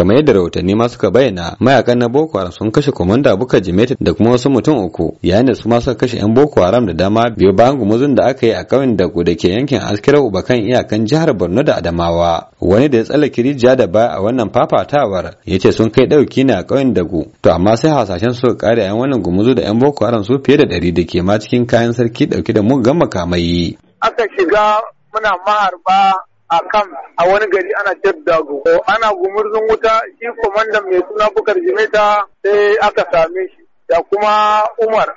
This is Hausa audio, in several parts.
kamar yadda rahotanni ma suka bayyana mayaƙan na boko haram sun kashe komanda buka jimeta da kuma wasu mutum uku yayin da su ma suka kashe yan boko haram da dama biyo bayan gumuzun da aka yi a kauyen da da ke yankin askira ubakan iyakan jihar borno da adamawa wani da ya tsallake rijiya da baya a wannan fafatawar ya ce sun kai ɗauki ne a ƙauyen dagu to amma sai hasashen suka kare yan wannan gumuzu da yan boko haram su fiye da ɗari da ke ma cikin kayan sarki ɗauke da muggan makamai. aka shiga muna maharba a kan a wani gari ana dago ana gumurzun wuta shi kwamandan mai suna bukar jimeta sai aka same shi da kuma umar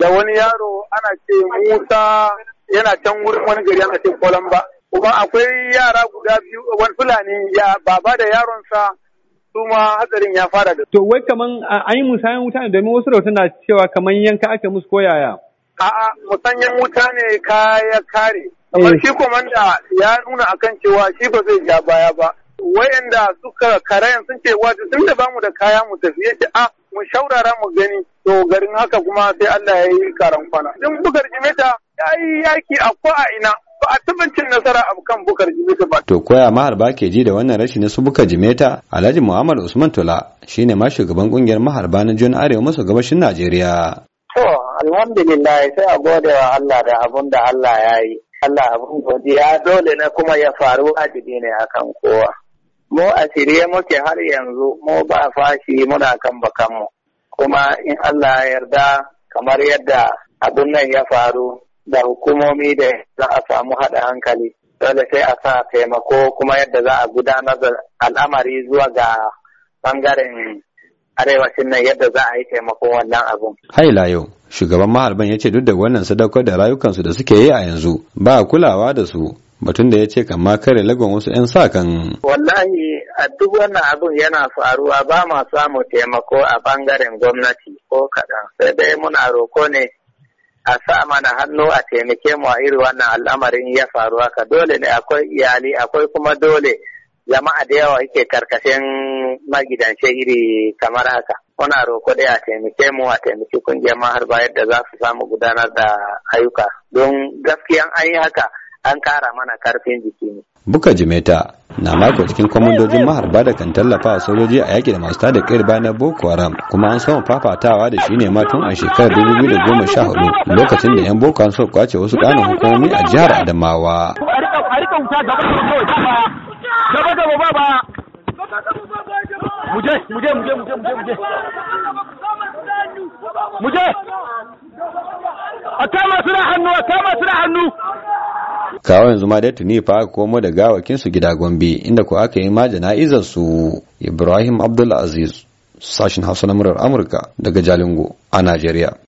da wani yaro ana ce musa yana can wurin wani gari ana ce kolamba kuma akwai yara guda biyu wani fulani ya baba da yaronsa su ma hatsarin ya fara da To wai kaman an yi musayan wuta ne domin wasu rahoton na cewa kaman yanka aka musu koyaya. A'a musanyen wuta ne kaya kare. Kamar shi komanda ya nuna akan cewa shi ba zai ja baya ba. Wayanda suka karayan sun ce wato tun da ba mu da kaya mu tafi ya ce a mu shaurara mu gani to garin haka kuma sai Allah ya yi karan kwana. Din bugar jimeta ya yi yaki a ko a ina ba a taɓa cin nasara a kan bukar jimeta ba. To koya maharba ke ji da wannan rashi na su buka jimeta Alhaji Muhammad Usman Tola shine ma shugaban ƙungiyar maharba na Jon Arewa maso gabashin Najeriya. To alhamdulillah sai a gode wa Allah da abun da Allah ya yi. Allah abun godiya dole na kuma ya faru wajibi ne akan kowa. Mu a shirye muke har yanzu mu ba fashi muna kan bakanmu. Kuma in Allah ya yarda kamar yadda abun nan ya faru da hukumomi da za a samu haɗa hankali. Dole sai a sa taimako kuma yadda za a gudanar da al'amari zuwa ga ɓangaren arewacin nan yadda za a yi taimakon wannan abun. Haila yau, shugaban maharban ya ce duk da wannan sadaukar da rayukansu da suke yi a yanzu ba kulawa da su batun da ya ce kama kare lagon wasu 'yan sa kan. Wallahi a duk wannan abun yana faruwa ba ma samu taimako a ɓangaren gwamnati ko kaɗan sai dai muna roko ne a sa mana hannu a taimake mu a irin wannan al'amarin ya faru haka dole ne akwai iyali akwai kuma dole jama'a da yawa yake ƙarƙashin magidance iri kamar haka. Muna roko dai a taimake mu a taimaki ƙungiyar maharba yadda za su samu gudanar da ayyuka. Don gaskiyan an yi haka an kara mana ƙarfin jiki ne. Buka Jimeta na mako cikin kwamandojin maharba da kan tallafa wa sojoji a yaƙi da masu tada kai bayan na Boko Haram kuma an samu fafatawa da shi ne ma tun a shekarar dubu da goma sha huɗu lokacin da 'yan Boko Haram suka ƙwace wasu ƙananan hukumomi a jihar Adamawa. Gaba gaba ba muje muje muje muje muje muje. Muje. Da hannu da hannu. Kawo yanzu ma dai tuni fa aka komo da gawakin su gida Gombe inda ko aka yi ma jana'izar su Ibrahim Abdul Aziz sashin Hausa na murar Amurka daga Jalingo a Najeriya.